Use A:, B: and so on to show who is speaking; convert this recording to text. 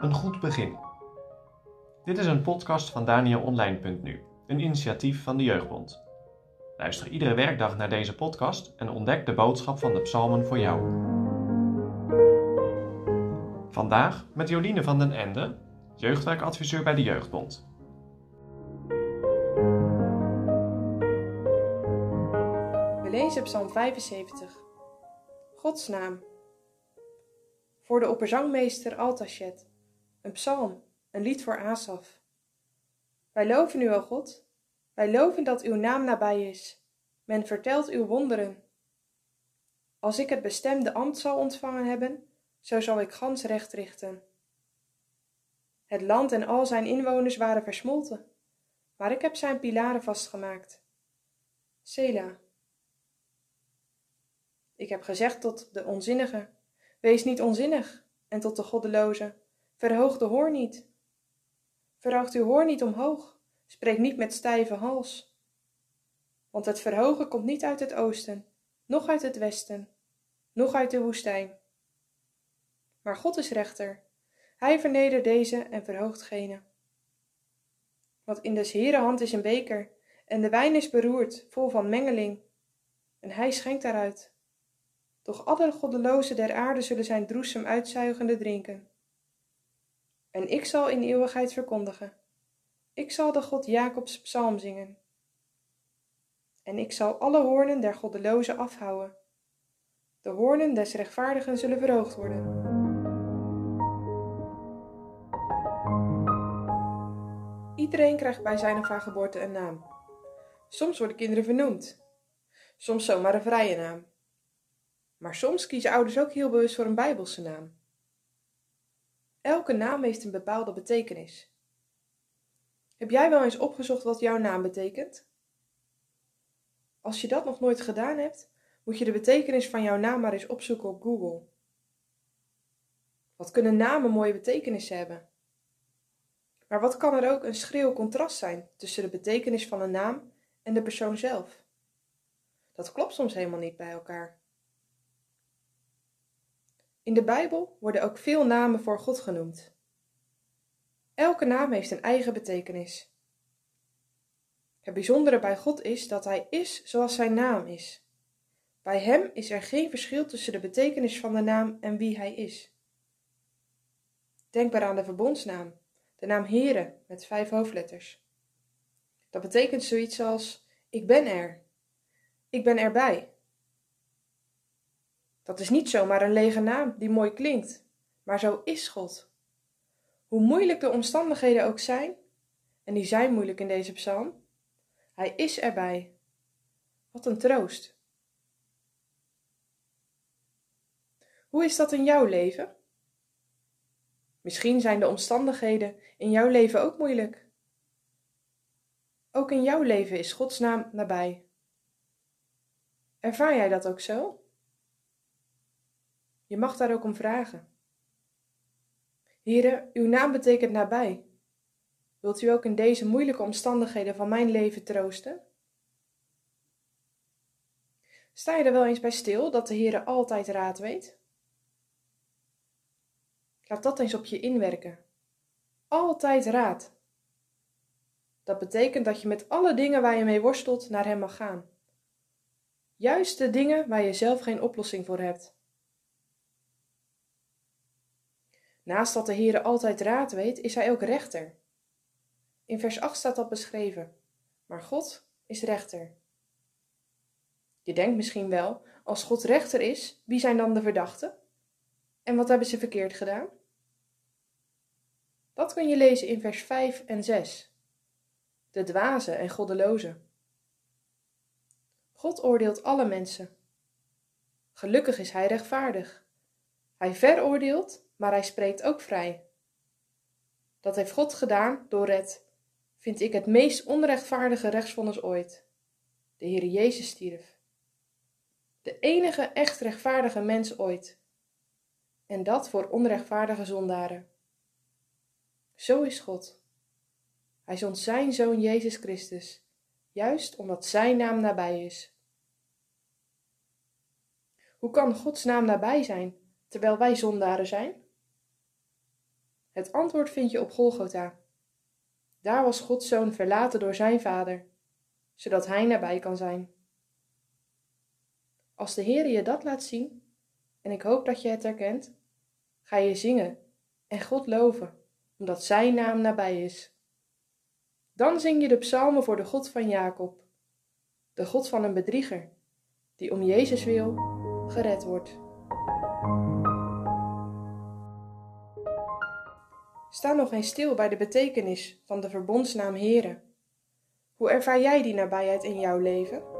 A: Een goed begin. Dit is een podcast van DanielOnline.nu, een initiatief van de Jeugdbond. Luister iedere werkdag naar deze podcast en ontdek de boodschap van de psalmen voor jou. Vandaag met Joline van den Ende, jeugdwerkadviseur bij de Jeugdbond.
B: We lezen Psalm 75. Gods naam. Voor de opperzangmeester Altasjet. Een psalm, een lied voor Asaf. Wij loven u, o God. Wij loven dat uw naam nabij is. Men vertelt uw wonderen. Als ik het bestemde ambt zal ontvangen hebben, zo zal ik gans recht richten. Het land en al zijn inwoners waren versmolten, maar ik heb zijn pilaren vastgemaakt. Sela. Ik heb gezegd tot de onzinnige, wees niet onzinnig, en tot de goddeloze, verhoog de hoor niet. Verhoogt uw hoor niet omhoog, spreek niet met stijve hals. Want het verhogen komt niet uit het oosten, noch uit het westen, noch uit de woestijn. Maar God is rechter, hij vernedert deze en verhoogt gene. Want in des Heere hand is een beker, en de wijn is beroerd, vol van mengeling, en hij schenkt daaruit. Doch alle goddelozen der aarde zullen zijn droesem uitzuigende drinken. En ik zal in eeuwigheid verkondigen. Ik zal de God Jacobs psalm zingen. En ik zal alle hoornen der goddelozen afhouden. De hoornen des rechtvaardigen zullen verhoogd worden. Iedereen krijgt bij zijn of haar geboorte een naam. Soms worden kinderen vernoemd. Soms zomaar een vrije naam. Maar soms kiezen ouders ook heel bewust voor een bijbelse naam. Elke naam heeft een bepaalde betekenis. Heb jij wel eens opgezocht wat jouw naam betekent? Als je dat nog nooit gedaan hebt, moet je de betekenis van jouw naam maar eens opzoeken op Google. Wat kunnen namen mooie betekenissen hebben? Maar wat kan er ook een schreeuw contrast zijn tussen de betekenis van een naam en de persoon zelf? Dat klopt soms helemaal niet bij elkaar. In de Bijbel worden ook veel namen voor God genoemd. Elke naam heeft een eigen betekenis. Het bijzondere bij God is dat Hij is zoals Zijn naam is. Bij Hem is er geen verschil tussen de betekenis van de naam en wie Hij is. Denk maar aan de verbondsnaam, de naam Heere met vijf hoofdletters. Dat betekent zoiets als: Ik ben er. Ik ben erbij. Dat is niet zomaar een lege naam die mooi klinkt, maar zo is God. Hoe moeilijk de omstandigheden ook zijn, en die zijn moeilijk in deze psalm, Hij is erbij. Wat een troost. Hoe is dat in jouw leven? Misschien zijn de omstandigheden in jouw leven ook moeilijk. Ook in jouw leven is Gods naam nabij. Ervaar jij dat ook zo? Je mag daar ook om vragen. Here, uw naam betekent nabij. Wilt u ook in deze moeilijke omstandigheden van mijn leven troosten? Sta je er wel eens bij stil dat de Heere altijd raad weet? Laat dat eens op je inwerken. Altijd raad. Dat betekent dat je met alle dingen waar je mee worstelt naar Hem mag gaan. Juist de dingen waar je zelf geen oplossing voor hebt. Naast dat de Heere altijd raad weet, is hij ook rechter. In vers 8 staat dat beschreven. Maar God is rechter. Je denkt misschien wel, als God rechter is, wie zijn dan de verdachten? En wat hebben ze verkeerd gedaan? Dat kun je lezen in vers 5 en 6. De dwaze en goddeloze. God oordeelt alle mensen. Gelukkig is hij rechtvaardig. Hij veroordeelt maar hij spreekt ook vrij. Dat heeft God gedaan door het, vind ik, het meest onrechtvaardige rechtsvonnis ooit. De Heer Jezus stierf. De enige echt rechtvaardige mens ooit. En dat voor onrechtvaardige zondaren. Zo is God. Hij zond zijn Zoon Jezus Christus, juist omdat zijn naam nabij is. Hoe kan Gods naam nabij zijn, terwijl wij zondaren zijn? Het antwoord vind je op Golgotha. Daar was Gods zoon verlaten door zijn vader, zodat hij nabij kan zijn. Als de Heer je dat laat zien, en ik hoop dat je het herkent, ga je zingen en God loven, omdat zijn naam nabij is. Dan zing je de psalmen voor de God van Jacob, de God van een bedrieger, die om Jezus wil gered wordt. Sta nog eens stil bij de betekenis van de verbondsnaam Here. Hoe ervaar jij die nabijheid in jouw leven?